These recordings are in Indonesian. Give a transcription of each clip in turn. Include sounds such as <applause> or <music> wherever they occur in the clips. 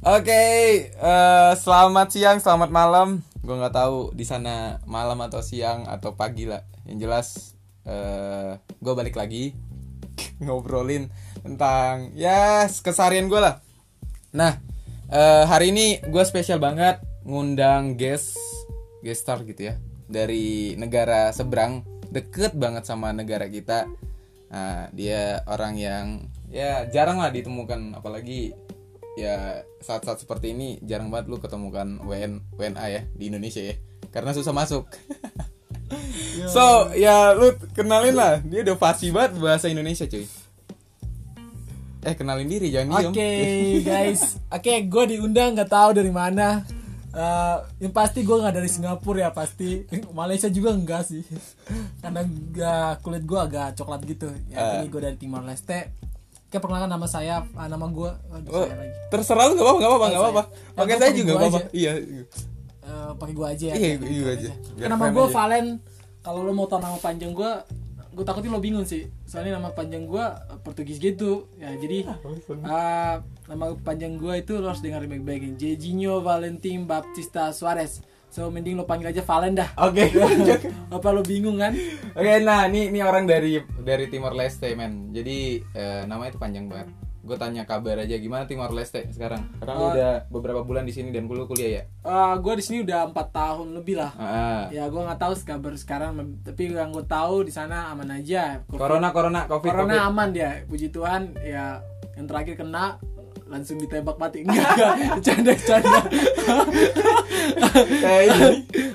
Oke, eh, selamat siang, selamat malam. Gue nggak tahu di sana malam atau siang atau pagi lah. Yang jelas, eh gue balik lagi <laughs> ngobrolin tentang ya keseharian gue lah. Nah, eh, hari ini gue spesial banget ngundang guest guest star gitu ya dari negara seberang, deket banget sama negara kita. Nah, dia orang yang ya jarang lah ditemukan, apalagi ya saat-saat seperti ini jarang banget lu ketemukan WN WNA ya di Indonesia ya karena susah masuk so ya lu kenalin lah dia udah fasih banget bahasa Indonesia cuy eh kenalin diri jangan Oke diem guys, oke gue diundang nggak tahu dari mana. Eh, yang pasti gue nggak dari Singapura ya pasti. Malaysia juga enggak sih, karena gak, kulit gue agak coklat gitu. Ya, Eh. ini gue dari Timor Leste. Oke perkenalkan nama saya, ah, nama gue, Oh, terserah lu gak apa-apa gak apa-apa Oh, gak apa-apa saya. pakai saya juga gua gak apa-apa aja. iya Eh, pakai gue aja ya. Iya, iya gua aja. Biar nama keren gue aja. Valen. Kalau lo mau tau nama panjang gue, gue takutnya lo bingung sih. Soalnya nama panjang gue Portugis gitu. Ya jadi ah, nama panjang gue itu lo harus dengar baik-baik. Jorginho Valentim Baptista Suarez. So mending lo panggil aja Valen dah. oke <laughs> Apa lo bingung kan? Oke, nah ini ini orang dari dari Timor Leste, men. Jadi eh, namanya itu panjang banget. Gue tanya kabar aja gimana Timor Leste sekarang? Karena lu Oh. udah beberapa bulan di sini dan lu kuliah ya. Ah, gue di sini udah empat tahun lebih lah. Ah, Ya gue nggak tahu kabar sekarang, tapi yang gue tahu di sana aman aja. Covid- Corona, corona, covid, Corona covid. aman dia, puji Tuhan. Ya yang terakhir kena langsung ditembak mati. Enggak, enggak. <laughs> Kayak ini.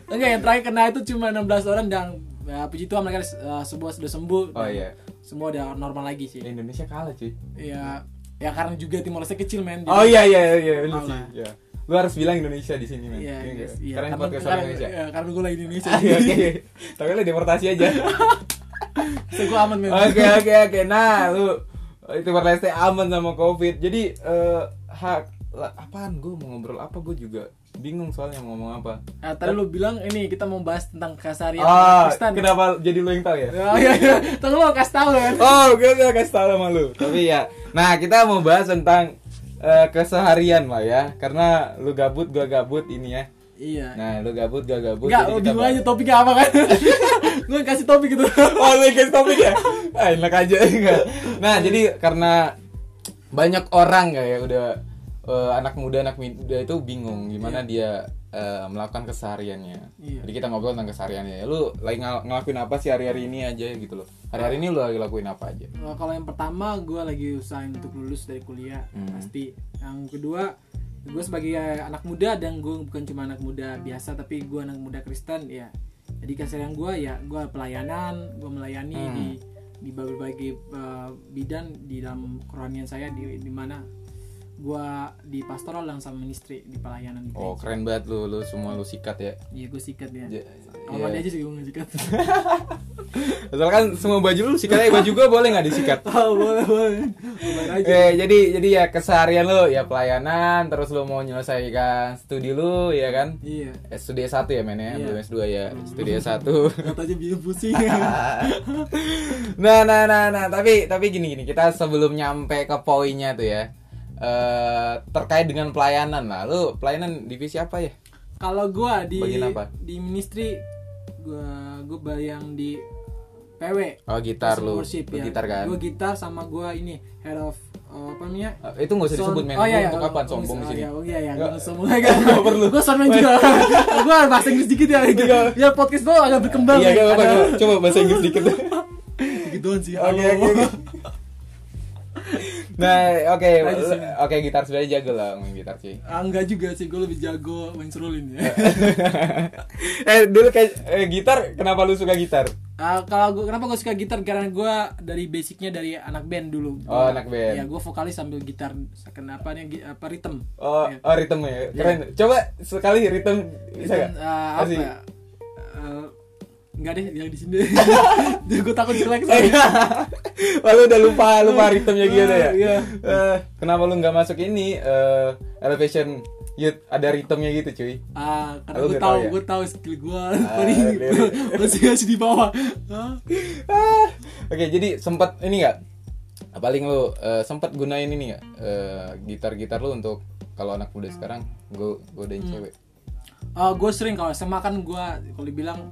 Enggak, yang terakhir kena itu cuma 16 orang dan ya, puji Tuhan mereka uh, semua sudah sembuh. Oh iya. Semua udah normal lagi sih. Indonesia kalah cuy. Ya, ya karena juga Timor Leste kecil men. Oh iya iya iya lu sih. Kalah. Iya. Lu harus bilang Indonesia di sini, men. Iya, Iya iya. Karena podcast orang karena, Indonesia. ya, karena gue lagi di Indonesia. Ah, <laughs> Iya, oke. Tapi lu deportasi aja. <laughs> so, gue aman men. Oke oke oke. Nah, lu Timor Leste aman sama covid. Jadi eh hak apaan gue mau ngobrol apa gue juga bingung soalnya mau ngomong apa. Nah, tadi lu bilang ini kita mau bahas tentang keseharian Ah, Pakistan. kenapa jadi lu yang tahu ya? Oh iya, iya. Tunggu lo kasih tahu kan. Oh, gue udah kasih tau sama lu. Tapi ya, nah kita mau bahas tentang eh, keseharian lah ya. Karena lu gabut, gua gabut ini ya. Iya. Nah, lu gabut, gua gabut. Enggak, lo kita bingung aja topiknya apa kan? <laughs> gue kasih topik gitu. <laughs> Oh, lu kasih topik ya? Ah, enak aja enggak. Nah, jadi karena banyak orang kayak udah eh, anak muda anak muda itu bingung gimana dia eh, melakukan kesehariannya. Iya. Jadi kita ngobrol tentang kesehariannya. Lu lagi ngal- ngelakuin apa sih hari-hari ini aja gitu loh. Hari-hari ini lu lagi lakuin apa aja? Nah, kalau yang pertama gue lagi usahain untuk lulus dari kuliah Hmm. pasti. Yang kedua gue sebagai anak muda dan gue bukan cuma anak muda biasa tapi gue anak muda Kristen ya. Jadi keseharian gue ya gue pelayanan, gue melayani Hmm. di di berbagai uh, bidang di dalam kerohanian saya di di mana gue di pastoral dan sama ministry di pelayanan di Oh keren banget lu, lu semua lu sikat ya. Iya gue sikat ya. Kalau iya. aja sih gue sikat. Asalkan semua baju lu sikat aja, baju gua boleh nggak disikat? <laughs> oh, boleh boleh. Boleh aja. Eh jadi jadi ya keseharian lu ya pelayanan, terus lu mau menyelesaikan studi lu ya kan? Iya. Eh, studi S1 ya men ya, Iya. belum S2 ya. Studi S1. <laughs> Katanya biar pusing. <laughs> nah, nah, nah, nah, tapi tapi gini gini, kita sebelum nyampe ke poinnya tuh ya. eh terkait dengan pelayanan lah. Lu pelayanan divisi apa ya? Kalau gua di apa? di ministry gua gua yang di PW. Oh, gitar lu. Worship, ya. gitar kan? Gua gitar sama gua ini head of uh, apa namanya? Eh, itu nggak usah disebut men. Oh iya, iya. untuk apa sombong di oh, sini? iya, Oh iya, iya. Nggak- Gua sombong aja. nggak perlu. Gua soundman juga. <laughs> <laughs> gua bahasa Inggris dikit ya. Biar podcast gua agak berkembang. Iya, ya. gak. Ada- Coba bahasa Inggris dikit. <laughs> Gituan sih. Oke Halo. oke oke. <laughs> Nah, oke, Aja sih. oke gitar sebenarnya jago lah main gitar sih. Ah, enggak juga sih, gue lebih jago main serulin ya. <laughs> eh dulu kayak eh, gitar, kenapa lu suka gitar? Ah, kalau gue kenapa gue suka gitar karena gue dari basicnya dari anak band dulu. Oh, anak band. Ya gue vokalis sambil gitar. Kenapa nih apa rhythm? Oh, Ya. oh ritme ya, keren. Coba sekali ritme bisa gak? ah, apa ya? Eh, enggak deh, yang di sini. <laughs> gue takut jelek soalnya. <laughs> Wah, lu udah lupa lupa ritmenya gitu ya? Iya. Eh, kenapa lu nggak masuk ini eh, elevation youth ada ritmenya gitu cuy? Ah, karena gue tahu, ya? gue tahu skill gue. Ah, <laughs> Paling masih masih di bawah. Ah. Ah, Oke, jadi sempat ini nggak paling lu eh, sempet gunain ini nggak eh, gitar-gitar lu untuk kalau anak muda sekarang gue godain Hmm. cewek gue sering kalau SMA kan gue kalau dibilang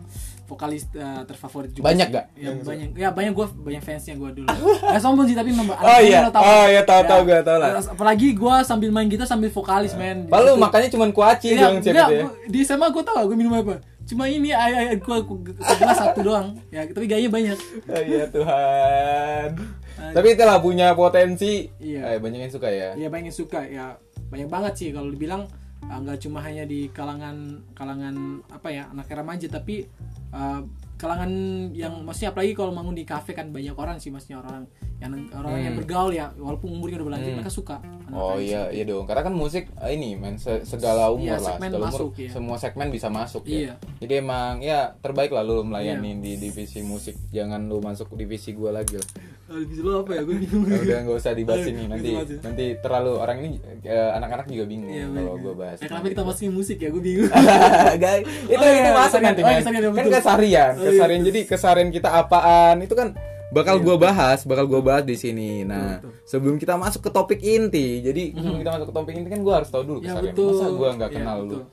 vokalis uh, terfavorit juga Banyak sih. gak? ya banyak ya banyak gue banyak fansnya gue dulu <laughs> nggak sombong sih tapi nomor Oh iya. Oh iya, tahu- tahu gua, tahu lah. apalagi gue sambil main gitar sambil vokalis men Lalu makanya cuman kuaci Iya, dong cewek enggak, itu ya. gua- di SMA gue tau gue minum apa cuma ini air air gue segelas satu doang ya tapi gayanya banyak Oh iya Tuhan. Tapi itulah punya potensi. Iya. Eh, banyak yang suka ya. ya banyak yang suka ya banyak banget sih kalau dibilang nggak cuma hanya di kalangan kalangan apa ya anak remaja tapi uh, kalangan yang maksudnya apalagi kalau bangun di kafe kan banyak orang sih maksudnya orang yang orang yang bergaul ya walaupun umurnya udah berlanjut mereka suka Hmm. Oh iya iya dong. Karena kan musik eh, ini men se- segala umur Iya, lah, segala umur masuk, iya. semua segmen bisa masuk ya. Iya. Jadi emang ya terbaik lah lu melayani Iya. di divisi musik. Jangan lu masuk divisi gua lagi lah. Ah, di lo apa ya gue <laughs> bingung Ya udah nggak usah dibahas ini nanti Gitu aja. nanti terlalu orang ini eh, anak-anak juga bingung Iya, kalau gua bahas. ya kenapa kita masukin musik ya gue bingung <laughs> Guys, itu Oh, iya, itu masuk kesarian. nanti Oh, ya, kan kesarian, iya. Kesarian. Jadi kesarian kita apaan itu kan bakal gua bahas, bakal gua bahas di sini. Nah, Betul. sebelum kita masuk ke topik inti, jadi sebelum kita masuk ke topik inti kan gua harus tahu dulu ya kesarian. betul Masa gua nggak Ya, kenal lu? betul.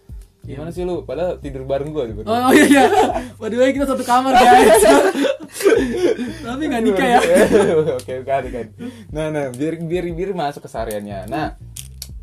Gimana sih lu? Padahal tidur bareng gua gitu. Oh, oh iya iya. Waduh kita satu kamar guys. <laughs> Tapi nggak nikah ya. Oke, kan. Nah, nah, biar biar biar masuk kesariannya. Nah,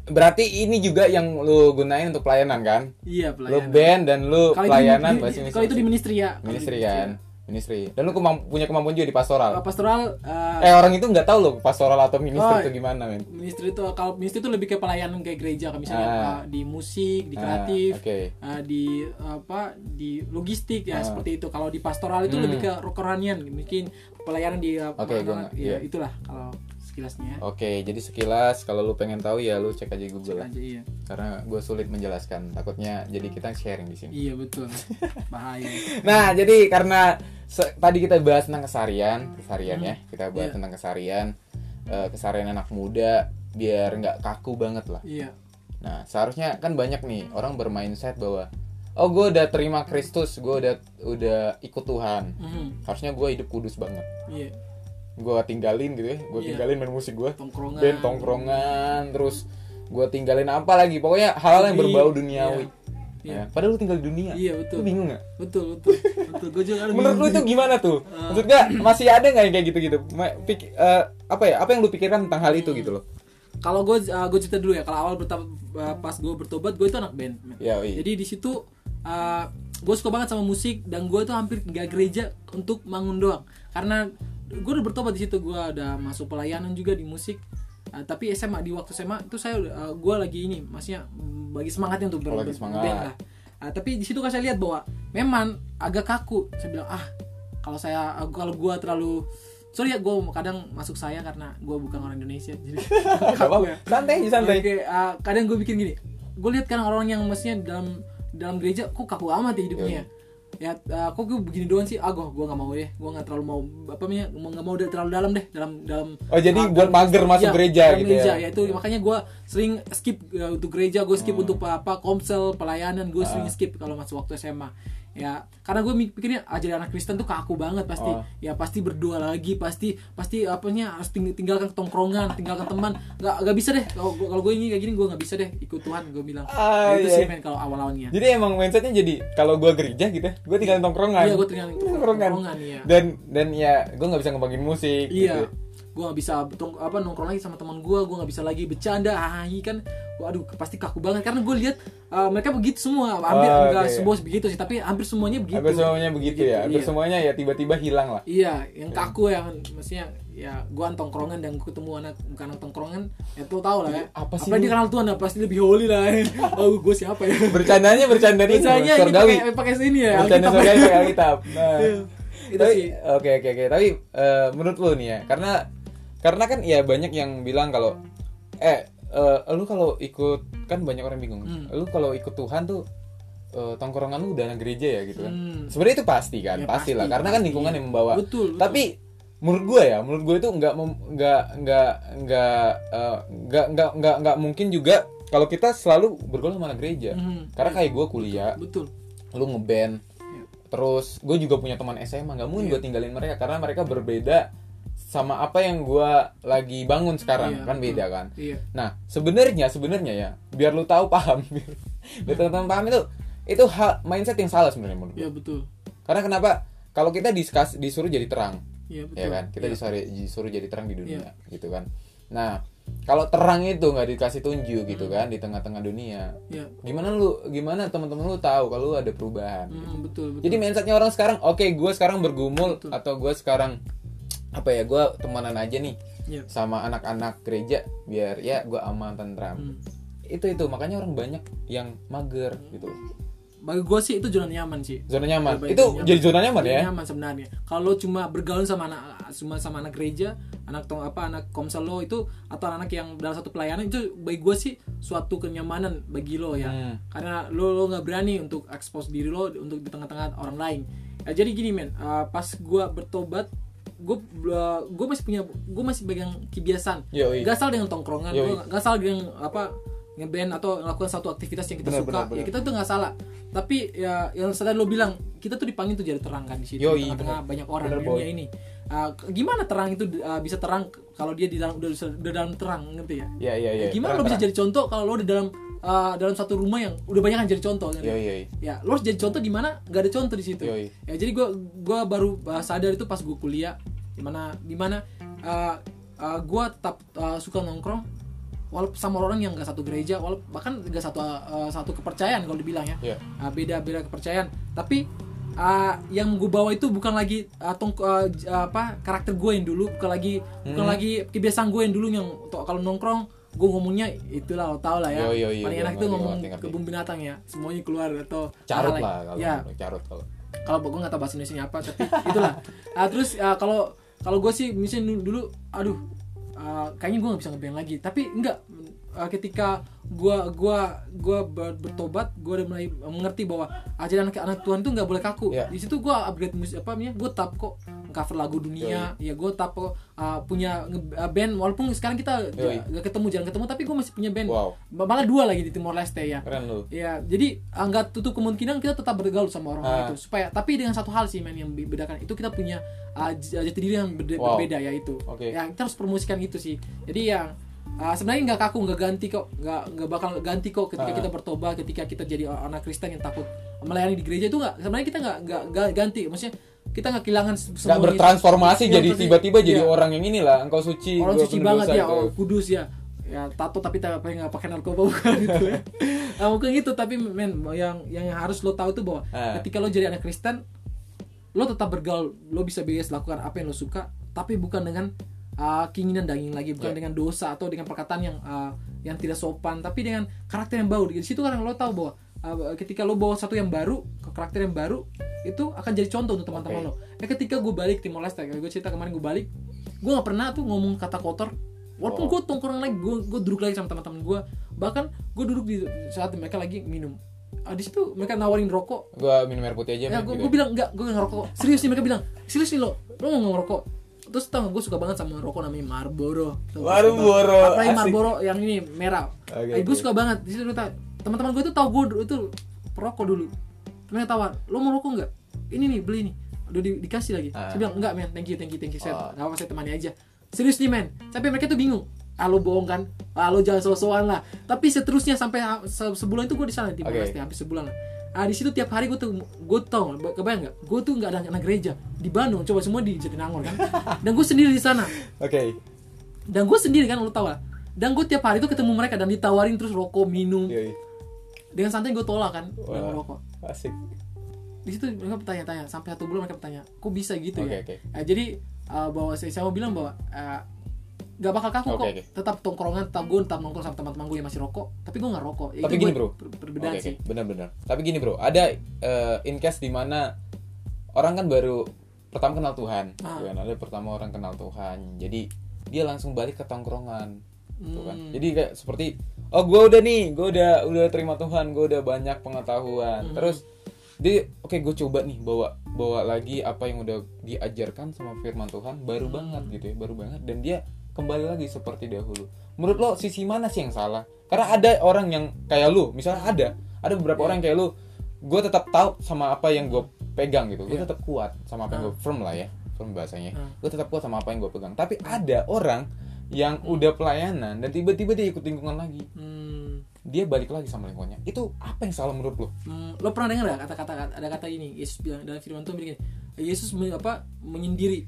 berarti ini juga yang lu gunain untuk pelayanan kan? Iya Lu pelayanan. band dan lu itu pelayanan di- bahasa Kalau itu di ministry ya. Ministry kan ministry dan lu kemam- punya kemampuan juga di pastoral Kalau pastoral uh, eh orang itu nggak tahu loh pastoral atau ministry Oh, itu gimana men ministry itu kalau ministry itu lebih ke pelayanan kayak gereja kayak misalnya Ah. uh, di musik, di Ah, kreatif, oke. uh, di apa di logistik ya Ah. seperti itu. Kalau di pastoral itu Hmm. lebih ke kerohanian, mungkin pelayanan di uh, Oke, mana- gua ya iya. itulah kalau sekilasnya. oke jadi sekilas kalau lu pengen tahu ya lu cek aja Google lah Aja iya. karena gue sulit menjelaskan takutnya jadi kita sharing di sini Iya betul. <laughs> Bahaya. nah jadi karena tadi kita bahas tentang kesarian kesarian ya kita bahas Iya. tentang kesarian eh, kesarian anak muda biar nggak kaku banget lah Iya. Nah, seharusnya kan banyak nih orang bermindset bahwa oh gue udah terima Kristus, gue udah udah ikut Tuhan. Mhm. Harusnya gue hidup kudus banget. Iya. Gue tinggalin gitu ya, gue Iya. tinggalin main musik gue, Tongkrongan. band tongkrongan, terus gue tinggalin apa lagi? Pokoknya hal yang berbau duniawi. Iya. Ya, padahal lu tinggal di dunia. Iya, betul. Lu bingung gak? Betul betul. betul. Gue juga Menurut lu itu gimana tuh? Ah. Maksud gak masih ada nggak yang kayak gitu-gitu? Pik- eh, apa ya? Apa yang lu pikirkan tentang hal itu Hmm. gitu loh? kalau gue gue cerita dulu ya kalau awal bertobat pas gue bertobat gue itu anak band Ya, iya. jadi di situ gue suka banget sama musik dan gue tuh hampir nggak gereja untuk bangun doang karena gue udah bertobat di situ gue udah masuk pelayanan juga di musik Uh, tapi SMA di waktu SMA itu saya uh, gue lagi ini maksudnya mm, bagi semangatnya untuk ber- Oh, lagi ber- semangat. band lah Uh, tapi di situ kan saya lihat bahwa memang agak kaku saya bilang ah kalau saya kalau gue terlalu sorry ya gue kadang masuk saya karena gue bukan orang Indonesia <laughs> jadi <laughs> Gak apa-apa. Santai, santai. Oke, uh, kadang gue bikin gini. Gue lihat kan orang yang maksudnya dalam dalam gereja kok kaku amat ya hidupnya. Ya, uh, kok gue begini doang sih? Ah, gue gue nggak mau deh. Gue nggak terlalu mau apa namanya? Mau nggak mau deh terlalu dalam deh dalam dalam. Oh, jadi uh, buat dalam- mager masuk Iya, gereja dalam gitu gereja, ya? ya. itu makanya gue sering skip uh, untuk gereja, gue skip untuk apa, komsel, pelayanan, gue Ah. sering skip kalau masuk waktu SMA. Ya, karena gue pikirnya ah, jadi anak Kristen tuh kaku banget pasti. Oh. Ya pasti berdoa lagi, pasti pasti apanya harus ting- tinggalkan tongkrongan, tinggalkan teman. Nggak nggak bisa deh kalau gue ini kayak gini gue nggak bisa deh ikut Tuhan gue bilang. Ah, itu iya. sih men kalau awal-awalnya. Jadi emang mindsetnya jadi kalau gua gereja gitu, gue tinggalin tongkrongan. Iya, gua tinggalin tongkrongan. tongkrongan, iya. Dan dan ya gue nggak bisa ngembangin musik. Iya. Gitu. Gue gak bisa tong, apa nongkrong lagi sama teman gue, gue gak bisa lagi bercanda, hahaha kan, waduh pasti kaku banget karena gue lihat uh, mereka begitu semua, hampir Oh, enggak oke. semua begitu sih, tapi hampir semuanya begitu. Hampir semuanya begitu, ya. Hampir iya. semuanya ya tiba-tiba hilang lah. Iya, yang kaku yang maksudnya ya gua tongkrongan dan gua ketemu anak bukan anak tongkrongan, ya tuh tau lah ya. Apa sih Apalagi kenal Tuhan, nah, pasti lebih holy lah. <laughs> oh, gue siapa ya? Bercandanya bercanda ini Biasanya ini pakai pakai sini ya. Bercanda surgawi pakai Alkitab. Nah. Iya. <laughs> Itu sih. Oke oke oke. Tapi eh, menurut lu nih ya, karena karena kan ya banyak yang bilang kalau eh eh, lu kalau ikut kan banyak orang bingung. Hmm. Lu kalau ikut Tuhan tuh eh, tongkrongan lu udah gereja ya gitu kan. Hmm. Sebenarnya itu pasti kan, Ya, pasti, lah. Karena kan pasti. lingkungan yang membawa. Betul, betul. Tapi menurut gue ya, menurut gue itu nggak nggak nggak nggak eh, nggak nggak nggak nggak mungkin juga kalau kita selalu bergaul sama gereja. Mhm. Karena kayak gue kuliah, Betul. lu ngeband Iya. terus gue juga punya teman SMA nggak mungkin gue tinggalin mereka karena mereka berbeda sama apa yang gua lagi bangun sekarang. Iya, kan betul. beda kan? Iya. Nah sebenarnya sebenarnya ya biar lu tahu paham <laughs> biar teman-teman paham itu itu hal mindset yang salah sebenarnya menurut gua. iya betul. Karena kenapa? Kalau kita diskus, disuruh jadi terang. Iya betul. Ya kan? Kita Iya. disuruh disuruh jadi terang di dunia gitu kan? Nah kalau terang itu nggak dikasih tunjuk gitu Hmm. kan di tengah-tengah dunia. Iya. Gimana lu gimana teman-teman lu tahu kalau lu ada perubahan Mm, betul betul. Jadi mindsetnya orang sekarang oke gue sekarang bergumul Betul. atau gue sekarang apa ya gue temenan aja nih Iya. sama anak-anak gereja biar ya gue aman tentram. Hmm. itu itu. Makanya orang banyak yang mager gitu. Bagi gue sih itu zona nyaman sih. Zona nyaman. Lebih itu nyaman. jadi zona nyaman Zona ya nyaman sebenarnya. Kalau cuma bergaul sama anak cuma sama anak gereja anak tong apa anak komsel lo itu atau anak yang dalam satu pelayanan itu bagi gue sih suatu kenyamanan bagi lo ya. Hmm. karena lo lo nggak berani untuk expose diri lo untuk di tengah-tengah orang lain. Ya, jadi gini men uh, pas gue bertobat gue gue masih punya gue masih pegang kebiasaan. Yoi. gasal dengan tongkrongan gue gasal dengan apa ngeband atau melakukan satu aktivitas yang kita Benar, suka. benar, benar. ya kita tuh nggak salah. Tapi ya yang tadi lo bilang kita tuh dipanggil tuh jadi terang kan di situ. Yoi, di tengah-tengah benar. banyak orang Benar, di dunia boy. ini. Ke- gimana terang itu ah, bisa terang kalau dia di dalam udah, udah dalam terang ngerti ya? Ya ya ya. Gimana lo bisa jadi contoh kalau lo di dalam ah, dalam satu rumah yang udah banyak yang jadi contoh kan? ya ya ya lo harus jadi contoh di mana nggak ada contoh di situ Yoi. ya jadi gua gua baru uh, sadar itu pas gua kuliah di mana di mana uh, uh, gua tetap uh, suka nongkrong walaupun sama orang yang nggak satu gereja walaupun bahkan nggak satu uh, satu kepercayaan kalau dibilang ya ya uh, beda beda kepercayaan tapi uh, yang gue bawa itu bukan lagi uh, tong uh, apa karakter gue yang dulu bukan lagi bukan Hmm. lagi kebiasaan gue yang dulu yang kalau nongkrong gue ngomongnya itulah lo tau lah ya. Yo, yo, yo, paling yo, enak itu ngomong ngerti, ngerti. kebun binatang ya. Semuanya keluar atau carut lah kalau ya. carut kalau. Kalau gue nggak tahu bahasa Indonesia apa tapi itulah. Ah, terus ah, kalau kalau gue sih misalnya dulu, aduh ah, kayaknya gue nggak bisa ngeband lagi. Tapi enggak Ah, ketika gue gua gua ber- bertobat gue udah mulai mengerti bahwa ajaran anak anak Tuhan itu nggak boleh kaku. Iya. di situ gue upgrade musik apa namanya gue tap kok cover lagu dunia ya gue tap kok ah, punya ah, band walaupun sekarang kita Yoi. nggak ketemu jarang ketemu tapi gue masih punya band Wow. malah dua lagi di Timor Leste ya keren lu Ya, jadi nggak tutup kemungkinan kita tetap bergaul sama orang Ah. itu supaya tapi dengan satu hal sih men yang bedakan itu kita punya j- jati diri yang berde- Wow. berbeda ya itu. Oke. Ya kita harus promosikan itu sih. Jadi yang ah, sebenarnya nggak kaku nggak ganti kok nggak nggak bakal ganti kok ketika Ah. kita bertobat ketika kita jadi anak Kristen yang takut melayani di gereja itu nggak sebenarnya kita nggak nggak ganti maksudnya kita nggak kehilangan se- nggak semuanya. bertransformasi Iya, jadi tiba-tiba jadi Iya. orang yang inilah engkau suci orang suci banget ya gitu. oh kudus ya ya tato tapi tapi nggak pakai narkoba <laughs> bukan gitu ya nah, mungkin gitu tapi men yang yang harus lo tahu tuh bahwa Ah. ketika lo jadi anak Kristen lo tetap bergaul lo bisa bebas lakukan apa yang lo suka tapi bukan dengan uh, keinginan daging lagi bukan Ya. dengan dosa atau dengan perkataan yang uh, yang tidak sopan tapi dengan karakter yang baru di situ kan lo tahu bahwa ketika lo bawa satu yang baru ke karakter yang baru itu akan jadi contoh untuk teman-teman Oke. lo. Ya ketika gue balik Timor Leste, gue cerita kemarin gue balik, gue nggak pernah tuh ngomong kata kotor. Walaupun Oh. gue tongkrong lagi, gue gue duduk lagi sama teman-teman gue. Bahkan gue duduk di saat mereka lagi minum. Ah, di situ mereka nawarin rokok. gua minum air putih aja Ya, gue gitu. bilang enggak, gue nggak ngerokok. Serius nih mereka bilang, serius nih lo, lo nggak ngerokok. Terus tau gue suka banget sama rokok namanya Marlboro. Marlboro, Apalagi. Marlboro yang ini merah. Oke, Eh, gue suka banget. Di situ tau, teman-teman gue itu tau gue dulu- itu perokok dulu. Mereka tawar, lo mau rokok nggak? Ini nih beli nih. Udah di- dikasih lagi. Ah. Saya bilang enggak men, thank you, thank you, thank you. Saya Oh. apa saya temani aja. Serius nih men. Sampai mereka tuh bingung. Ah lo bohong kan? Ah lo jangan so-soan lah. Tapi seterusnya sampai se- sebulan itu gue di sana di Leste hampir sebulan lah. Ah di situ tiap hari gue tuh gue tau kebayang nggak? Gue tuh nggak ada anak gereja di Bandung, coba semua di Jatinangor kan. <laughs> Dan gue sendiri di sana. oke Dan gue sendiri kan lo tau lah. Dan gue tiap hari tuh ketemu mereka dan ditawarin terus rokok, minum. Yoi. Dengan santai gue tolak kan, Wah. rokok. asik Di situ mereka bertanya-tanya sampai satu bulan mereka bertanya, kok bisa gitu Oke, ya? oke. Ya, jadi uh, bahwa saya, saya mau bilang bahwa uh, gak bakal kaku Oke, kok. oke. Tetap tongkrongan, tetap gue tetap nongkrong sama teman-teman gue yang masih rokok. Tapi gue nggak rokok. Ya, Tapi gini, bro. per- Perbedaan Oke, sih. oke. benar-benar tapi gini bro ada eh, in case di mana orang kan baru pertama kenal Tuhan Ah. kan ada pertama orang kenal Tuhan jadi dia langsung balik ke tongkrongan gitu kan Hmm. jadi kayak seperti oh gue udah nih gue udah udah terima Tuhan gue udah banyak pengetahuan Hmm. terus dia oke gue coba nih bawa bawa lagi apa yang udah diajarkan sama firman Tuhan baru Hmm. banget gitu ya baru banget dan dia kembali lagi seperti dahulu menurut lo sisi mana sih yang salah karena ada orang yang kayak lu misalnya ada ada beberapa Iya. orang kayak lu gue tetap tahu sama apa yang gue pegang gitu gue Iya. tetap kuat sama apa yang gue firm lah ya firm bahasanya Hmm. gue tetap kuat sama apa yang gue pegang tapi ada orang yang udah pelayanan dan tiba-tiba dia ikut lingkungan lagi. Hmm, dia balik lagi sama lingkungannya. Itu apa yang salah menurut lo? Hmm, lo pernah dengar gak kata-kata ada kata ini Yesus bilang dalam firman Tuhan bilang gini, Yesus men- apa menyendiri.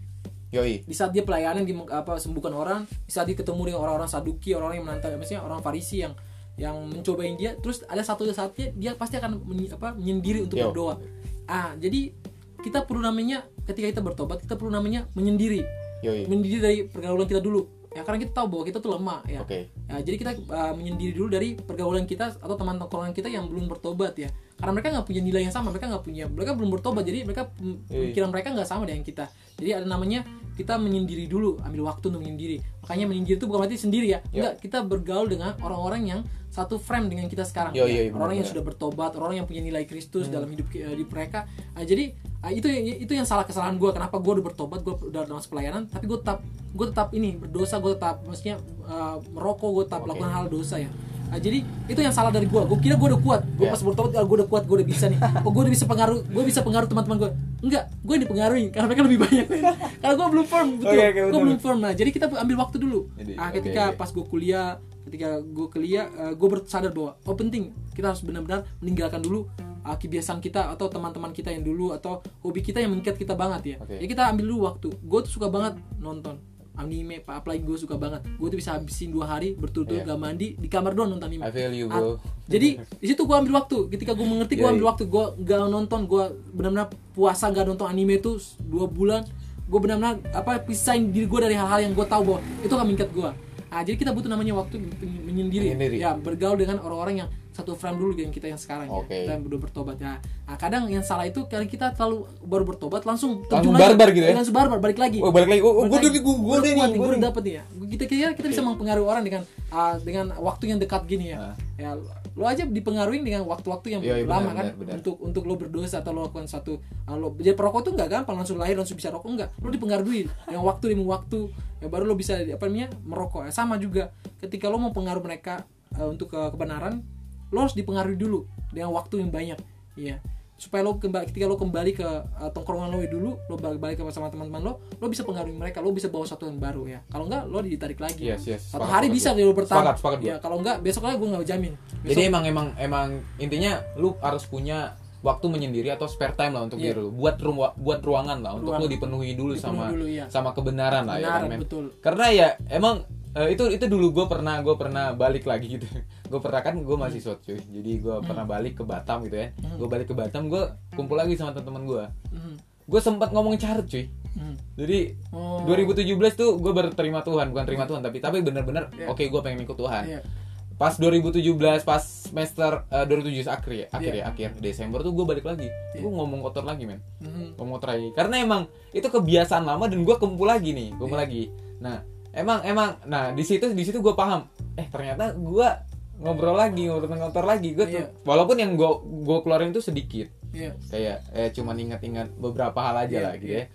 Yoi. Di saat dia pelayanan di apa sembuhkan orang di saat dia ketemu dengan orang-orang saduki orang-orang yang menantang maksudnya orang farisi yang yang mencobain dia terus ada satu saatnya dia pasti akan menyi- apa menyendiri untuk Yo. berdoa. Ah jadi kita perlu namanya ketika kita bertobat kita perlu namanya menyendiri. Yoi. Menyendiri dari pergaulan kita dulu ya karena kita tahu bahwa kita tuh lemah ya oke Ya, jadi kita uh, menyendiri dulu dari pergaulan kita atau teman tongkrongan kita yang belum bertobat ya. Karena mereka nggak punya nilai yang sama, mereka nggak punya, mereka belum bertobat, jadi mereka mm, Iya. pikiran mereka nggak sama dengan kita. Jadi ada namanya kita menyendiri dulu, ambil waktu untuk menyendiri. Makanya menyendiri itu bukan berarti sendiri ya, Ya. enggak. Kita bergaul dengan orang-orang yang satu frame dengan kita sekarang. Yo, ya. yo, benar, orang yang benar. sudah bertobat, orang yang punya nilai Kristus Hmm. dalam hidup uh, di mereka. Ah, jadi ah, itu itu yang salah kesalahan gue. Kenapa gue udah bertobat, gue udah masuk pelayanan, tapi gue tetap gue tetap ini berdosa, gue tetap maksudnya uh, merokok, gue tetap Oke. melakukan hal dosa ya. Nah, jadi itu yang salah dari gue. Gue kira gue udah kuat. Gue Ya. pas bertobat, gue udah kuat, gue udah bisa nih. Oh, gue udah bisa pengaruh, gue bisa pengaruh teman-teman gue. Enggak, gue yang dipengaruhi karena mereka lebih banyak. <laughs> karena gue belum firm, betul. Oke, oke, gue belum firm. Nah, jadi kita ambil waktu dulu. Jadi, ah, ketika oke. pas gue kuliah, ketika gue kuliah, gue bersadar bahwa oh penting kita harus benar-benar meninggalkan dulu uh, kebiasaan kita atau teman-teman kita yang dulu atau hobi kita yang mengikat kita banget ya. Oke. Ya kita ambil dulu waktu. Gue tuh suka banget nonton anime, Pak. Apalagi gue suka banget. Gue tuh bisa habisin dua hari berturut-turut Iya. gak mandi di kamar doang nonton anime. I feel you bro jadi di situ gue ambil waktu. Ketika gue mengerti, gue ambil waktu. Gue gak nonton, gue benar-benar puasa gak nonton anime itu dua bulan. Gue benar-benar apa pisahin diri gue dari hal-hal yang gue tahu bahwa itu akan mengikat gue. Nah, jadi kita butuh namanya waktu men- menyendiri. Menyendiri. Ya, bergaul dengan orang-orang yang satu frame dulu dengan kita yang sekarang Oke. ya. Kita yang udah bertobat ya. Nah, kadang yang salah itu kalau kita terlalu baru bertobat langsung Langsung terjun lagi. barbar gitu ya? Langsung barbar balik lagi. oh balik lagi oh, gue udah gue udah nih gue udah dapet nih ya kita kira kita bisa mempengaruhi orang dengan ah, dengan waktu yang dekat gini ya Ah. ya lo aja dipengaruhi dengan waktu-waktu yang Iya, iya, lama benar, kan benar, benar. untuk untuk lo berdosa atau lo lakukan satu lo jadi perokok tuh nggak gampang langsung lahir langsung bisa rokok. Enggak lo dipengaruhi yang waktu demi waktu. Ya baru lo bisa apa namanya merokok. Ya sama juga ketika lo mau pengaruh mereka ah, untuk ke kebenaran lo harus dipengaruhi dulu dengan waktu yang banyak. Iya supaya lo kembali ketika lo kembali ke uh, tongkrongan lo dulu lo balik balik sama teman-teman lo lo bisa pengaruhi mereka lo bisa bawa sesuatu yang baru ya kalau enggak lo ditarik lagi Yes, yes. satu hari bisa lo bertahan Sepakat, sepakat gua. ya kalau enggak besok lagi gue nggak jamin Jadi Besok- emang emang emang intinya lu harus punya waktu menyendiri atau spare time lah untuk Iya. diri lu. Buat ruang buat ruangan lah untuk Ruang. lu dipenuhi dulu Dipenuhi sama dulu, iya. sama kebenaran lah ya Kebenaran, kan, betul. Karena ya emang eh, itu itu dulu gue pernah gue pernah balik lagi gitu. <laughs> gue pernah kan gue masih Hmm. cuy. Jadi gue pernah balik ke Batam gitu ya. Gue balik ke Batam gue kumpul lagi sama teman-teman gue. Mhm. Gue sempat ngomong carut cuy. Mhm. Jadi Oh. 2017 tuh gue berterima Tuhan, bukan terima Tuhan tapi tapi bener-bener Iya. oke gue pengen ikut Tuhan Iya. pas 2017 pas semester eh, 2017 akhir ya akhir Iya. ya akhir Desember tuh gue balik lagi gue ngomong kotor lagi men Mhm. ngomong kotor lagi karena emang itu kebiasaan lama dan gue kumpul lagi nih kumpul Iya. lagi nah emang emang. Nah di situ di situ gue paham. Eh ternyata gue ngobrol lagi ngobrol kotor lagi. Gue Iya. walaupun yang gue gue keluarin tuh sedikit. Iya. kayak eh cuman ingat-ingat beberapa hal aja Iya, lah gitu iya. ya.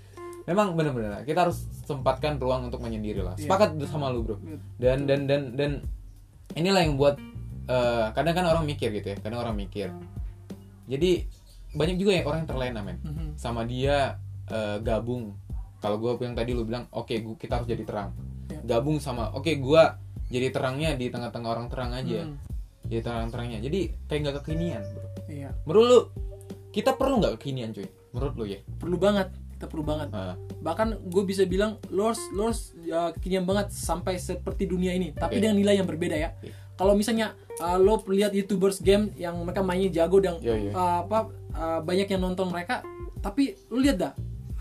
Memang bener-bener kita harus sempatkan ruang untuk menyendiri lah. Iya. sepakat sama lu bro. Dan dan dan dan inilah yang buat eh, kadang kan orang mikir gitu ya. Kadang orang mikir. Jadi banyak juga yang orang yang terlena men. Mhm. sama dia eh, gabung. Kalau gue yang tadi lu bilang oke gua- kita harus jadi terang Iya. gabung sama oke gua jadi terangnya di tengah-tengah orang terang aja Mhm. jadi terang-terangnya jadi kayak nggak kekinian bro Iya. menurut lu kita perlu nggak kekinian cuy menurut lu ya Perlu banget. Kita perlu banget. Ah, Bahkan gue bisa bilang lo harus lo harus ya, kekinian banget sampai seperti dunia ini, tapi Oke. dengan nilai yang berbeda ya. Oke. Kalau misalnya uh, lo lihat youtubers game yang mereka mainnya jago dan Iya, iya. uh, apa uh, banyak yang nonton mereka, tapi lo lihat dah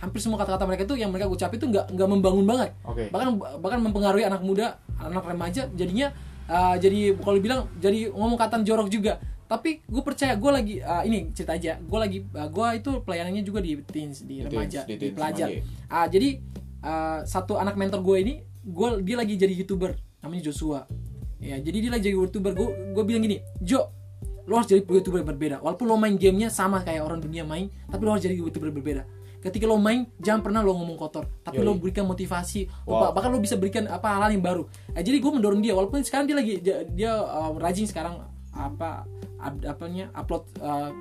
hampir semua kata-kata mereka itu yang mereka ucap itu nggak nggak membangun banget. Oke. Bahkan bahkan mempengaruhi anak muda, anak remaja jadinya uh, jadi kalau bilang jadi ngomong kata jorok juga. Tapi gue percaya gue lagi uh, ini cerita aja, gue lagi uh, gue itu pelayanannya juga di teens, di Di remaja, teens, di di, teens, pelajar. remaja. Ah jadi uh, satu anak mentor gue ini, gue dia lagi jadi youtuber, namanya Joshua. Ya jadi dia lagi jadi youtuber. Gue gue bilang gini, Jo, lo harus jadi youtuber yang berbeda. Walaupun lo main gamenya sama kayak orang dunia main, tapi lo harus jadi youtuber yang berbeda. Ketika lo main, jangan pernah lo ngomong kotor, tapi Yoi. lo berikan motivasi, Wow. bah- bahkan lo bisa berikan apa hal yang baru. Eh, jadi gue mendorong dia, walaupun sekarang dia lagi dia, dia, uh, rajin sekarang apa up, apanya upload uh,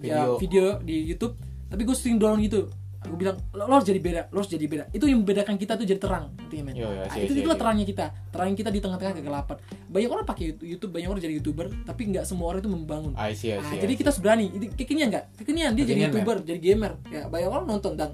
ya, Video. video di YouTube, tapi gue sering dorong gitu. Aku bilang lo, lo harus jadi beda lo harus jadi beda. Itu yang membedakan kita tuh jadi terang artinya men? Yo, yo, Nah, siap, itu itulah siap. terangnya kita. Terangnya kita di tengah-tengah kegelapan. Banyak orang pakai YouTube banyak orang jadi youtuber tapi nggak semua orang itu membangun. I see, I Nah, see, I jadi see. kita harus berani. Itu kekinian nggak? Kekinian dia jadi Kekinian, youtuber jadi gamer. Ya banyak orang nonton dan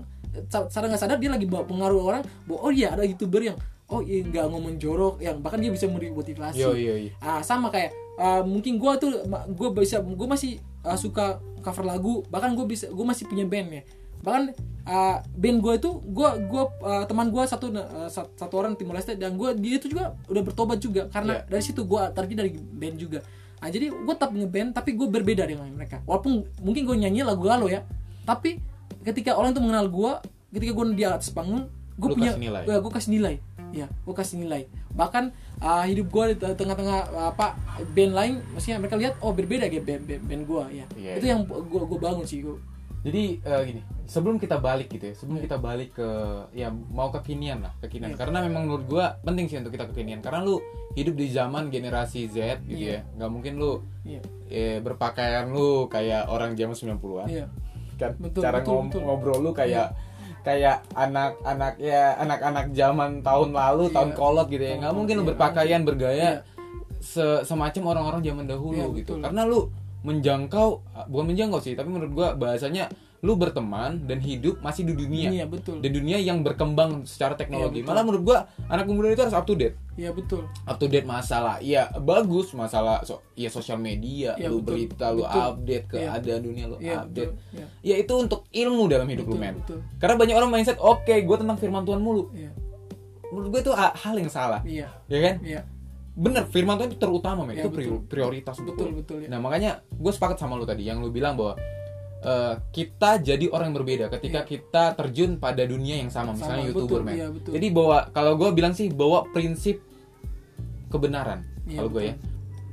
sa- sadar nggak sadar dia lagi bawa pengaruh orang bahwa oh iya ada youtuber yang oh iya nggak ngomong jorok yang bahkan dia bisa memberi motivasi. Yo, yo, yo. ah sama kayak ah, mungkin gue tuh gue bisa gue masih ah, suka cover lagu bahkan gue bisa gue masih punya band ya bahkan ah, band gue itu gue gue ah, teman gue satu sat- satu orang Timor Leste dan gue dia itu juga udah bertobat juga karena Iya. dari situ gue terjadi dari band juga. Ah jadi gue tetap ngeband tapi gue berbeda dengan mereka. Walaupun mungkin gue nyanyi lagu galau ya tapi ketika orang itu mengenal gue ketika gue di atas panggung gue punya ya gue kasih nilai. Ya gue kasih nilai. Bahkan ah, hidup gue di tengah-tengah ah, apa band lain maksudnya mereka lihat oh berbeda kayak band, band, band gue ya. Iya, itu iya. yang gue gue bangun sih gue Jadi eh, gini, sebelum kita balik gitu ya, sebelum Iya. kita balik ke ya mau kekinian lah, kekinian. Iya. Karena memang menurut gua penting sih untuk kita kekinian. Karena lu hidup di zaman generasi Z gitu Iya. ya, nggak mungkin lu iya eh, berpakaian lu kayak orang zaman 90-an. iya Kan Betul, cara betul, ngom- betul. ngobrol lu kayak kayak anak-anak ya anak-anak zaman tahun lalu, Iya. tahun kolot gitu ya. Nggak mungkin lu kolot, iya. berpakaian bergaya Iya. se- semacam orang-orang zaman dahulu Iya, gitu. betul. Karena lu menjangkau bukan menjangkau sih, tapi menurut gua bahasanya lu berteman dan hidup masih di dunia. Iya, betul. Dan dunia yang berkembang secara teknologi. Iya, betul. Malah menurut gua anak muda itu harus up to date. iya betul Up to date masalah. Iya, bagus masalah so, ya sosial media, Iya, lu betul. berita, lu Betul. update Iya. keadaan dunia lu iya update. betul iya Ya itu untuk ilmu dalam hidup lu, Betul, men. betul. Karena banyak orang mindset, oke, gua tentang firman Tuhan mulu. iya Menurut gua itu ha- hal yang salah. iya Ya kan? iya bener firman Tuhan itu terutama men Ya, itu betul. prioritas Betul, lu. betul, ya. nah makanya gue sepakat sama lu tadi yang lu bilang bahwa eh, kita jadi orang yang berbeda ketika Iya. kita terjun pada dunia yang sama misalnya Sama, youtuber betul, men iya, betul. jadi bawa kalau gue bilang sih bawa prinsip kebenaran Iya, kalau gue betul. ya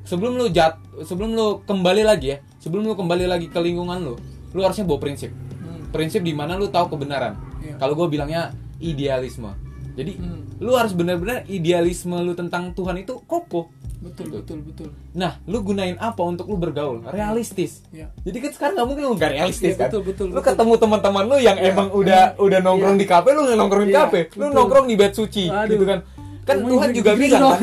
sebelum lu jat sebelum lu kembali lagi ya sebelum lu kembali lagi ke lingkungan lu lu harusnya bawa prinsip Hmm. prinsip di mana lu tahu kebenaran Iya. kalau gue bilangnya idealisme jadi Hmm. lu harus benar-benar idealisme lu tentang Tuhan itu kokoh betul betul betul Nah, lu gunain apa untuk lu bergaul? Realistis. Iya. Jadi kan sekarang nggak mungkin lu nggak realistis Iya, kan? betul, betul, lu betul. ketemu teman-teman lu yang emang udah udah nongkrong Iya. di kafe, lu nggak nongkrong di Iya, kafe, lu betul. nongkrong di bed suci, Aduh. gitu kan? Kan Tuhan gitu- juga gitu bilang kan.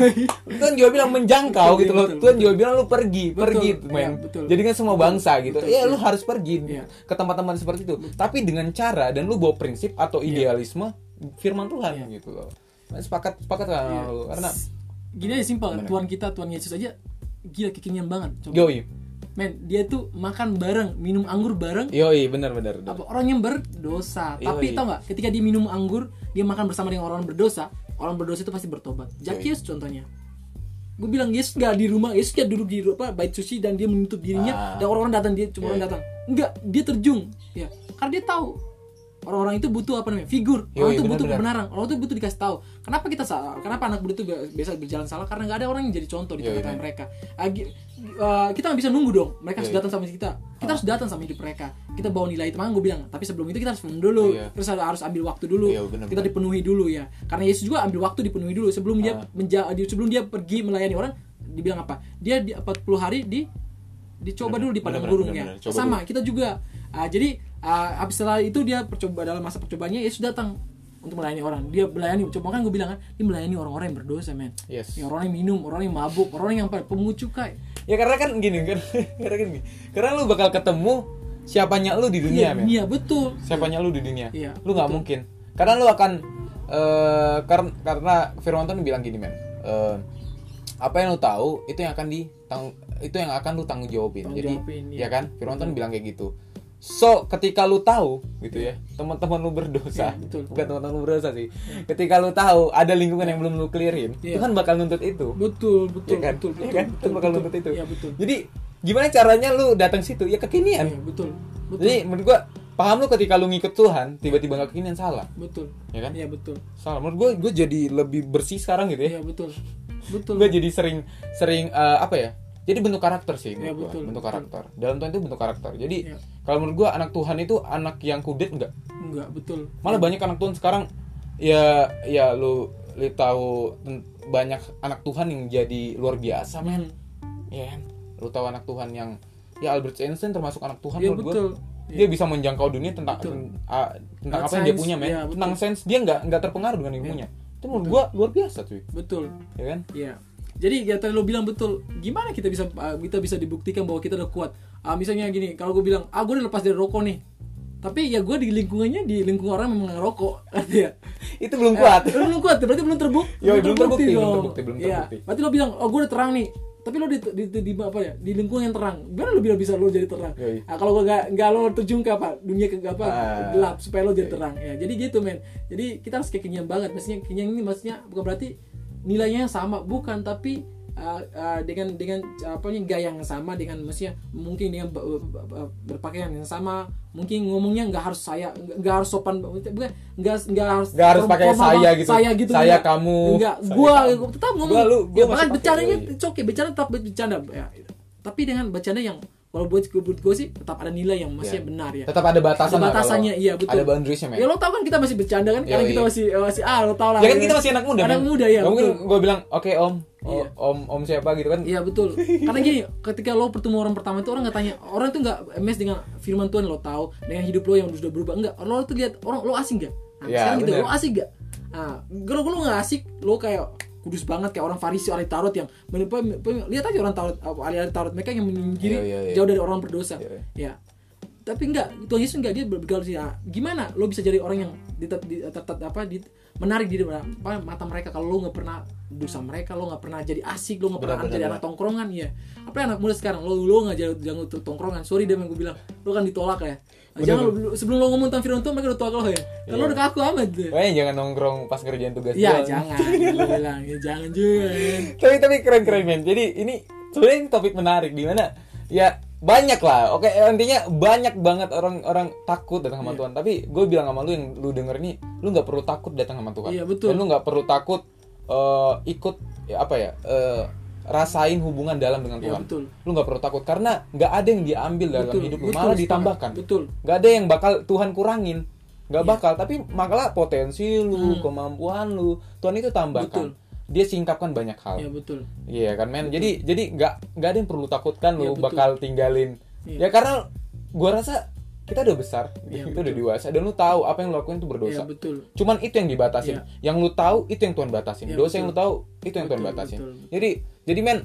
Tuhan juga bilang menjangkau Betul, gitu loh. betul, Tuhan betul. juga bilang lu pergi, Betul, pergi, iya, men. betul. Jadi kan semua bangsa gitu. betul, ya iya. lu harus pergi Iya. ke tempat-tempat seperti itu. Tapi dengan cara dan lu bawa prinsip atau idealisme firman Tuhan Iya. gitu loh. Sepakat sepakat kan Iya. lu? Karena gini aja simpel? Tuhan kita Tuhan Yesus aja gila kekinian banget coba yoi, men dia tuh makan bareng minum anggur bareng yoi, benar benar. benar. apa orang yang berdosa Yoi. tapi tau nggak ketika dia minum anggur dia makan bersama dengan orang berdosa orang berdosa itu pasti bertobat Zakius contohnya gue bilang Yesus nggak di rumah Yesus nggak duduk di apa bait suci dan dia menutup dirinya Ah. dan orang-orang datang dia cuma Iya, orang iya. datang enggak dia terjun ya karena dia tahu orang-orang itu butuh apa namanya? Figur. Yoi, orang itu butuh kebenaran. Orang itu butuh dikasih tahu. Kenapa kita salah? Kenapa anak muda itu biasa berjalan salah? Karena nggak ada orang yang jadi contoh di tengah-tengah mereka. Agi- uh, kita nggak bisa nunggu dong. Mereka harus Yoi. datang sama kita. Kita harus datang sama hidup mereka. Kita bawa nilai itu gue bilang. Tapi sebelum itu kita harus minum dulu. Iya. terus harus harus ambil waktu dulu. Iya, benar, kita dipenuhi dulu ya. Karena Yesus juga ambil waktu dipenuhi dulu. Sebelum dia Ah. menja sebelum dia pergi melayani orang dibilang apa? Dia di 40 hari di dicoba Benar, dulu di padang gurung ya. Coba sama kita juga. Ah, jadi ah, habis setelah itu dia percoba dalam masa percobaannya Yesus datang untuk melayani orang dia melayani coba kan gue bilang kan dia melayani orang-orang yang berdosa men Yes. ya, orang yang minum orang yang mabuk orang yang pemungut cukai Ya karena kan gini kan, <laughs> karena kan gini. Karena lu bakal ketemu siapanya lu di dunia, iya, men. iya betul Siapanya lu di dunia. Iya, lu nggak mungkin. Karena lu akan eh karena karena Firman Tuhan bilang gini, men. Eh, apa yang lu tahu itu yang akan ditang itu yang akan lu tanggung jawabin. Tanggung Jadi, jawabin, ya iya. kan? Firman Tuhan bilang kayak gitu. So, ketika lu tahu gitu ya, teman-teman lu berdosa. Iya, betul. Bukan teman-teman lu berdosa sih. Ketika lu tahu ada lingkungan yang belum lu clearin, Iya. Tuhan bakal nuntut itu. betul betul Iya kan? betul Iya betul kan? betul, Tuhan bakal betul. nuntut itu. iya betul Jadi gimana caranya lu datang situ? Ya kekinian. Iya, betul betul Jadi menurut gua paham lu ketika lu ngikut Tuhan tiba-tiba gak kekinian salah, betul ya kan? iya betul Salah. Menurut gua gua jadi lebih bersih sekarang gitu ya. iya betul betul Gua jadi sering sering eh, apa ya? Jadi bentuk karakter sih Iya, gua. betul, bentuk betul. karakter. Dalam Tuhan itu bentuk karakter. Jadi Iya. kalau menurut gua anak Tuhan itu anak yang kudet enggak? enggak betul Malah banyak anak Tuhan sekarang ya ya lu lu tahu banyak anak Tuhan yang jadi luar biasa men. Ya kan? Lu tahu anak Tuhan yang ya Albert Einstein termasuk anak Tuhan iya menurut gua. betul dia bisa menjangkau dunia tentang ah, tentang Lewat apa yang dia punya men iya, betul. tentang sains dia nggak nggak terpengaruh dengan ilmunya itu menurut gua luar biasa cuy betul ya kan Iya. Jadi ya tadi lo bilang betul. Gimana kita bisa uh, kita bisa dibuktikan bahwa kita udah kuat? Ah, misalnya gini, kalau gue bilang, ah gue udah lepas dari rokok nih. Tapi ya gue di lingkungannya di lingkungan orang memang ngerokok, <laughs> artinya. itu belum kuat Eh, belum kuat, berarti belum terbukti. Yoi, belum terbukti, belum terbukti, belum Iya. terbukti. Berarti lo bilang, oh gue udah terang nih. Tapi lo di, di, di, di- apa ya? Di lingkungan yang terang. Gimana lo bilang bisa lo jadi terang? Yoi. Nah, kalau gue gak, gak lo terjun ke apa? Dunia ke apa? Ah. gelap supaya lo jadi terang. Ya, jadi gitu men. Jadi kita harus kayak kenyang banget. Maksudnya kenyang ini maksudnya bukan berarti nilainya sama, bukan. Tapi uh, uh, dengan dengan apa nih gaya yang sama dengan maksudnya mungkin dengan be- be- be- berpakaian yang sama mungkin ngomongnya nggak harus saya nggak harus sopan bukan nggak nggak harus Nggak harus pakai saya gitu. saya gitu Saya, nggak. kamu. nggak Saya, gua kamu. tetap ngomong Gua, lu, gua ya, bahkan bercandanya okay bercanda tetap bercanda ya tapi dengan bercanda yang kalau buat gue buat gue sih tetap ada nilai yang masih Iya. benar ya tetap ada batasan Ada batasannya, iya, betul. ada boundariesnya ya lo tau kan kita masih bercanda kan karena kita masih masih ah lo tau lah ya kan kita masih anak muda anak muda ya mungkin gue bilang oke om Oh, Iya. om om siapa gitu kan Iya betul. <laughs> Karena gini, ketika lo bertemu orang pertama itu orang nggak tanya, orang tuh nggak emes dengan firman Tuhan lo tahu, dengan hidup lo yang sudah berubah enggak. Lo tuh lihat orang lo asik gak? Nah, Iya, sekarang gitu, bener. lo asik gak? Nah, kalau lo nggak asik, lo kayak kudus banget kayak orang Farisi, ahli Taurat yang lihat aja orang Taurat, ahli ahli Taurat mereka yang menyingkiri Iya, iya, iya. jauh dari orang berdosa. Iya. Ya. Tapi enggak, Tuhan Yesus enggak dia bergaul sih. Ah, gimana lo bisa jadi orang yang di, di, tetap apa di menarik di apa, mata mereka kalau lo nggak pernah dosa mereka lo nggak pernah jadi asik lo nggak pernah benar, jadi benar. anak tongkrongan ya apa yang anak muda sekarang? Lo lo nggak jadi jangan tongkrongan. Sorry deh yang gue bilang. Lo kan ditolak ya. Benar, jangan lo, sebelum lo ngomong tentang firman Tuhan mereka udah tolak lo ya. Kalau lo udah kaku amat deh Pokoknya jangan nongkrong pas ngerjain tugas ya doang. jangan gue bilang. Ya jangan juga. <laughs> Tapi tapi keren keren men. Jadi ini sebenarnya ini topik menarik di mana ya banyak lah oke intinya banyak banget orang-orang takut datang sama Iya. Tuhan tapi gue bilang sama lu yang lu denger nih lu nggak perlu takut datang sama Tuhan Iya, betul. dan lu nggak perlu takut eh, ikut ya, apa ya eh, rasain hubungan dalam dengan Iya, Tuhan betul. lu nggak perlu takut karena nggak ada yang diambil dalam Betul, hidup lu betul, malah ditambahkan Betul. nggak ada yang bakal Tuhan kurangin nggak bakal tapi malah potensi lu kemampuan lu Tuhan itu tambahkan Hmm. Betul. Dia singkapkan banyak hal ya betul Iya kan men. Jadi jadi nggak nggak ada yang perlu takutkan lu Iya, betul. bakal tinggalin. Iya. Ya karena gua rasa kita udah besar, Iya, kita udah dewasa dan lu tahu apa yang lu lakuin itu berdosa. ya betul Cuman itu yang dibatasin. Iya. Yang lu tahu itu yang Tuhan batasin. Iya, Dosa yang lu betul. tahu itu yang Tuhan Betul, batasin. betul. Jadi jadi men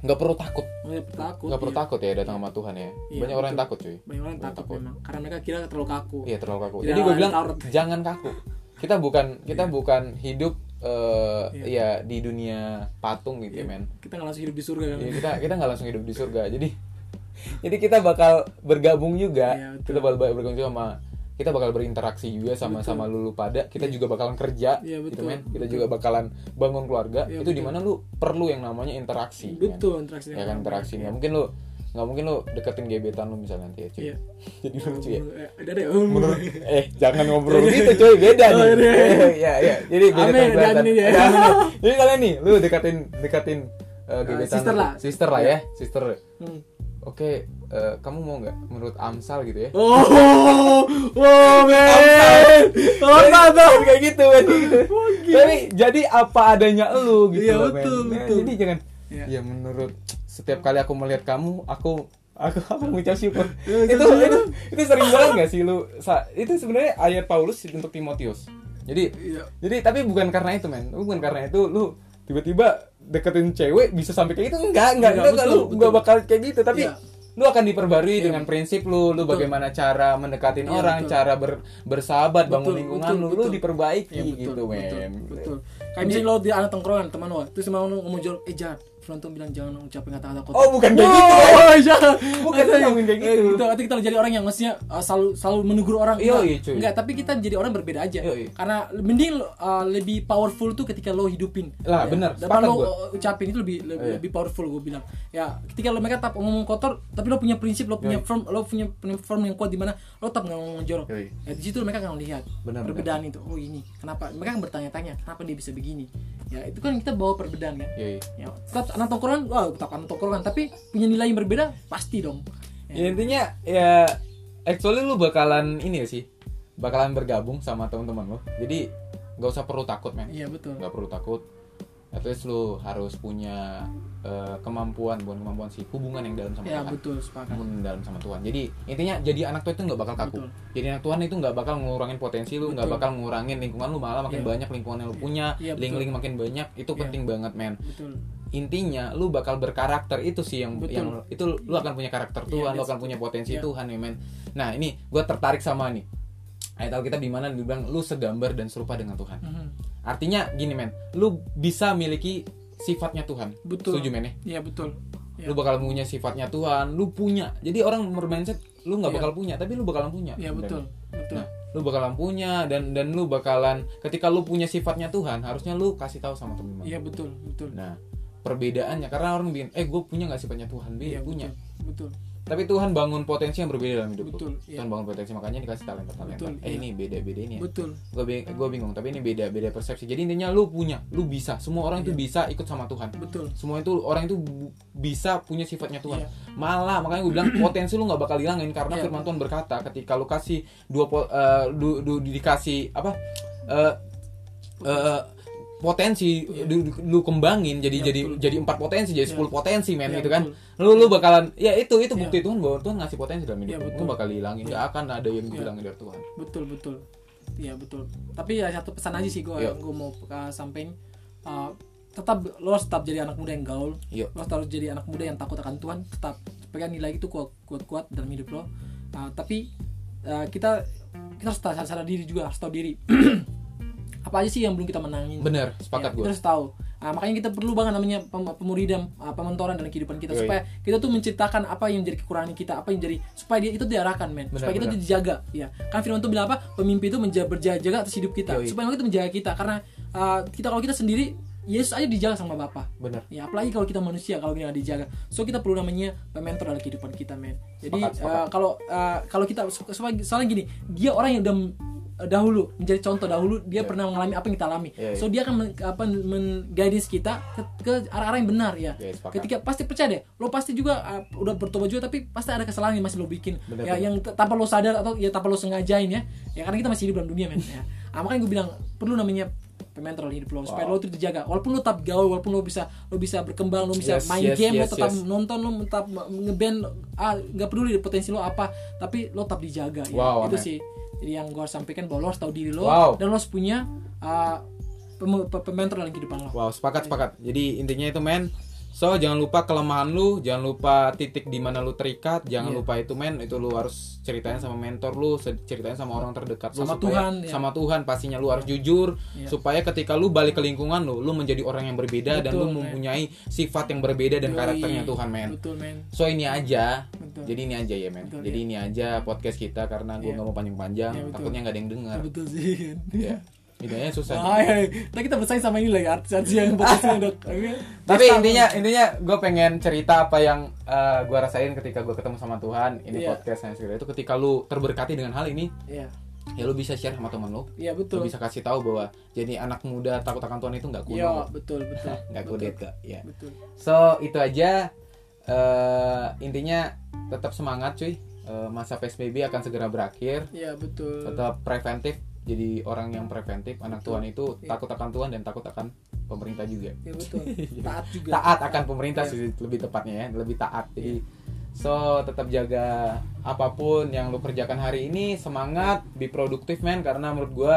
nggak perlu takut. nggak perlu takut Nggak perlu iya. takut ya datang sama Tuhan ya. Iya, Banyak orang yang betul. takut cuy. banyak orang yang takut memang karena mereka kira terlalu kaku Iya terlalu kaku. Jadi gue bilang jangan kaku. Kita bukan kita bukan hidup eh, Iya. ya di dunia patung gitu ya men. kita nggak langsung hidup di surga kan? Iya, kita kita nggak langsung hidup di surga. Jadi <laughs> jadi kita bakal bergabung juga. Iya, betul. kita bakal bergabung juga sama kita bakal berinteraksi juga sama sama lulu pada. Kita juga bakalan kerja Iya, gitu betul. men. Kita juga bakalan bangun keluarga. Iya, itu betul. di mana lu perlu yang namanya interaksi betul interaksi ya kan interaksi nggak mungkin lu nggak mungkin lu deketin gebetan lu misalnya nanti ya cuy Iya. <laughs> jadi lucu ya Eh, ada deh om menurut eh jangan ngobrol gitu cuy beda nih Oh, iya. <laughs> ya ya jadi beda Amin, kelihatan. ya. Ya. jadi kalian nih lu deketin deketin eh, gebetan sister lu. lah. sister lah ya sister Hmm. oke eh, kamu mau nggak menurut Amsal gitu ya Oh, oh, men. Oh, Jadi, mantap. kayak gitu kan gitu. <laughs> tapi jadi apa adanya lu gitu Iya, loh, men. betul, Nah, betul. jadi jangan Iya. ya menurut setiap kali aku melihat kamu aku aku <laughs> aku mengucap syukur <laughs> itu, itu itu sering banget gak sih lu sa- itu sebenarnya ayat Paulus untuk Timotius jadi Iya. jadi tapi bukan karena itu men bukan karena itu lu tiba-tiba deketin cewek bisa sampai kayak gitu enggak enggak Enggak, enggak, betul, lu betul. enggak bakal kayak gitu tapi Iya. lu akan diperbarui dengan prinsip lu lu bagaimana cara mendekatin Iya, orang betul. cara ber- bersahabat bangun Betul, lingkungan betul, lu lu betul. diperbaiki Iya, betul, gitu betul, men betul. Kayak misalnya lo di anak tongkrongan teman lo, terus mau ngomong jorok, eh. Tuhan bilang jangan ucapin kata-kata kotor. Oh, bukan kayak gitu ya. jangan. Bukan, Maksudnya, ngomongin kayak eh, gitu. gitu. Nanti kita jadi orang yang maksudnya uh, selalu selalu menegur orang. Iya, iya, cuy. Enggak, tapi kita jadi orang berbeda aja. Iya, iya. Karena mending uh, lebih powerful tuh ketika lo hidupin. Lah, bener. Daripada Sepakat lo gua. ucapin itu lebih lebih, Iya. lebih powerful gue bilang. Ya, ketika lo mereka tetap ngomong kotor, tapi lo punya prinsip, lo punya Iya. firm, lo punya firm yang kuat di mana lo tetap ngomong jorok. Iya. Ya, di situ mereka akan lihat Benar, perbedaan itu. Oh ini, kenapa? Mereka bertanya-tanya, kenapa dia bisa begini? Ya itu kan kita bawa perbedaan kan. Iya, iya. Ya, tetap anak tongkrongan, wah tetap anak tongkrongan, tapi punya nilai yang berbeda pasti dong. Ya, intinya ya actually lu bakalan ini ya sih bakalan bergabung sama teman-teman lu. Jadi nggak usah perlu takut men. Iya betul. nggak perlu takut. At least lu harus punya eh, kemampuan bukan kemampuan sih hubungan yang dalam sama ya Tuhan. betul sepakat. Hubungan dalam sama Tuhan. Jadi intinya jadi anak Tuhan itu nggak bakal kaku. Betul. jadi anak Tuhan itu nggak bakal ngurangin potensi lu nggak bakal ngurangin lingkungan lu malah makin Iya. banyak lingkungan yang lu punya. Iya, link-link makin banyak itu Iya. penting banget men. Betul intinya lu bakal berkarakter itu sih yang Betul. yang itu lu akan punya karakter Iya, Tuhan lu that's akan punya potensi Iya. Tuhan ya men nah ini gue tertarik sama nih. Ayat Alkitab di mana dibilang lu segambar dan serupa dengan Tuhan. Mhm. artinya gini men lu bisa miliki sifatnya Tuhan. Betul. setuju men ya? Iya betul. Iya. lu bakal punya sifatnya Tuhan lu punya. Jadi orang bermindset lu nggak Iya. bakal punya tapi lu bakalan punya. Iya betul. Betul. nah lu bakalan punya dan dan lu bakalan ketika lu punya sifatnya Tuhan harusnya lu kasih tahu sama temen iya betul betul. Nah perbedaannya. Karena orang bikin eh gue punya nggak sifatnya Tuhan? Bi, iya punya. betul betul. Tapi Tuhan bangun potensi yang berbeda dalam hidup lu. Betul, iya. Tuhan bangun potensi makanya dikasih talenta talenta Betul, eh iya. ini beda beda ini ya. Betul. Gue gue bingung tapi ini beda beda persepsi. Jadi intinya lu punya lu bisa. Semua orang itu Iya. bisa ikut sama Tuhan. Betul. Semua itu orang itu bisa punya sifatnya Tuhan. Iya. malah makanya gue bilang potensi lu nggak bakal hilangin karena Iya. firman Tuhan berkata ketika lu kasih dua po- eh, du, du- dikasih apa eh, potensi du- du- lu kembangin jadi Iya, jadi betul. jadi empat potensi jadi Iya. sepuluh potensi men Iya, gitu kan betul. lu lu bakalan ya itu itu Iya. bukti Tuhan bahwa Tuhan ngasih potensi dalam hidup Iya, lu betul. Lu bakal hilangin nggak akan ada yang Iya. dihilangin dari Tuhan betul betul iya betul tapi ya satu pesan aja sih gue Iya. gue mau uh, sampein uh, tetap lo harus tetap jadi anak muda yang gaul Iya. lo harus jadi anak muda yang takut akan Tuhan tetap pegang nilai itu kuat kuat kuat dalam hidup lo Uh, tapi uh, kita kita harus sadar, sadar diri juga harus tahu diri <clears throat> apa aja sih yang belum kita menangin? Bener sepakat Ya, gue harus tahu. Ah, makanya kita perlu banget namanya pem- pemuridan ah, pementoran dalam kehidupan kita Yoi. supaya kita tuh menceritakan apa yang menjadi kekurangan kita apa yang jadi supaya dia itu diarahkan men. Benar, supaya kita benar. tuh dijaga ya kan firman tuh bilang apa? Pemimpin itu menjaga berjaga atas hidup kita. Yoi. supaya kita menjaga kita karena ah, kita kalau kita sendiri Yesus aja dijaga sama Bapa. Bener. Ya apalagi kalau kita manusia kalau kita dijaga. So kita perlu namanya mentor dalam kehidupan kita men. Jadi Sepakat, sepakat. eh, kalau eh, kalau kita so- soalnya gini dia orang yang udah dahulu menjadi contoh dahulu dia Iya. pernah mengalami apa yang kita alami Iya, iya. so dia akan men, apa men-guidance kita ke, ke arah-arah yang benar ya Iya, sepakat. ketika pasti percaya deh lo pasti juga eh, udah bertobat juga tapi pasti ada kesalahan yang masih lo bikin Benar, ya benar. yang tanpa lo sadar atau ya tanpa lo sengajain ya ya karena kita masih hidup dalam dunia men ya ah, makanya gue bilang perlu namanya mentor dalam hidup lo supaya Wow. lo itu dijaga walaupun lo tetap gaul walaupun lo bisa lo bisa berkembang lo bisa Yes, main yes, game lo yes, tetap yes. nonton lo tetap ngeband ah nggak peduli potensi lo apa tapi lo tetap dijaga ya Wow, itu amen. sih jadi yang gue sampaikan bahwa lo harus tahu diri lo Wow. dan lo harus punya ah, pem- pe- pementor dalam kehidupan lo Wow, sepakat sepakat. Jadi intinya itu men. So jangan lupa kelemahan lu, jangan lupa titik di mana lu terikat, jangan Iya. lupa itu men, itu lu harus ceritain sama mentor lu, ceritain sama orang terdekat lu Sama supaya- Tuhan, ya. sama Tuhan pastinya lu harus jujur Iya. supaya ketika lu balik ke lingkungan lu, lu menjadi orang yang berbeda dan lu Betul, mempunyai sifat yang berbeda dan Yoi. karakternya Tuhan men. betul men So ini aja. Betul. Jadi ini aja ya men. Betul, Jadi iya. ini aja podcast kita karena gue Iya. nggak mau panjang-panjang, Iya, betul. takutnya nggak ada yang dengar. betul sih ya. <laughs> Idenya susah. Ah, iya. Nah, kita bersaing sama ini lagi artis-artis yang <laughs> podcastnya udah Tapi intinya intinya gue pengen cerita apa yang gue rasain ketika gue ketemu sama Tuhan ini Iya. podcast yang segala itu ketika lu terberkati dengan hal ini Iya, ya lu bisa share sama temen lu iya lu betul. bisa kasih tahu bahwa jadi anak muda takut akan Tuhan itu nggak kuno Iya, betul, betul. <laughs> nggak kudet kok ya Betul. so itu aja Eh, intinya tetap semangat cuy Eh, masa PSBB akan segera berakhir Iya, betul. tetap preventif jadi orang yang preventif anak Betul. Tuhan itu Iya. takut akan Tuhan dan takut akan pemerintah juga Iya, betul. <laughs> Taat juga. taat akan pemerintah Iya. sih lebih tepatnya ya lebih taat jadi so tetap jaga apa pun yang lu kerjakan hari ini semangat be produktif men karena menurut gua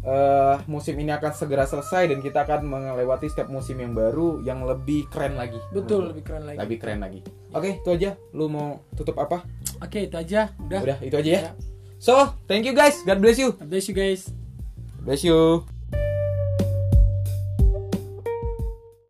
eh, musim ini akan segera selesai dan kita akan melewati setiap musim yang baru yang lebih keren lagi Betul, lebih keren lagi. lebih keren lagi oke itu aja lu mau tutup apa Oke, itu aja. Udah. udah itu aja ya Ya. So thank you guys. God bless you. God bless you guys. bless you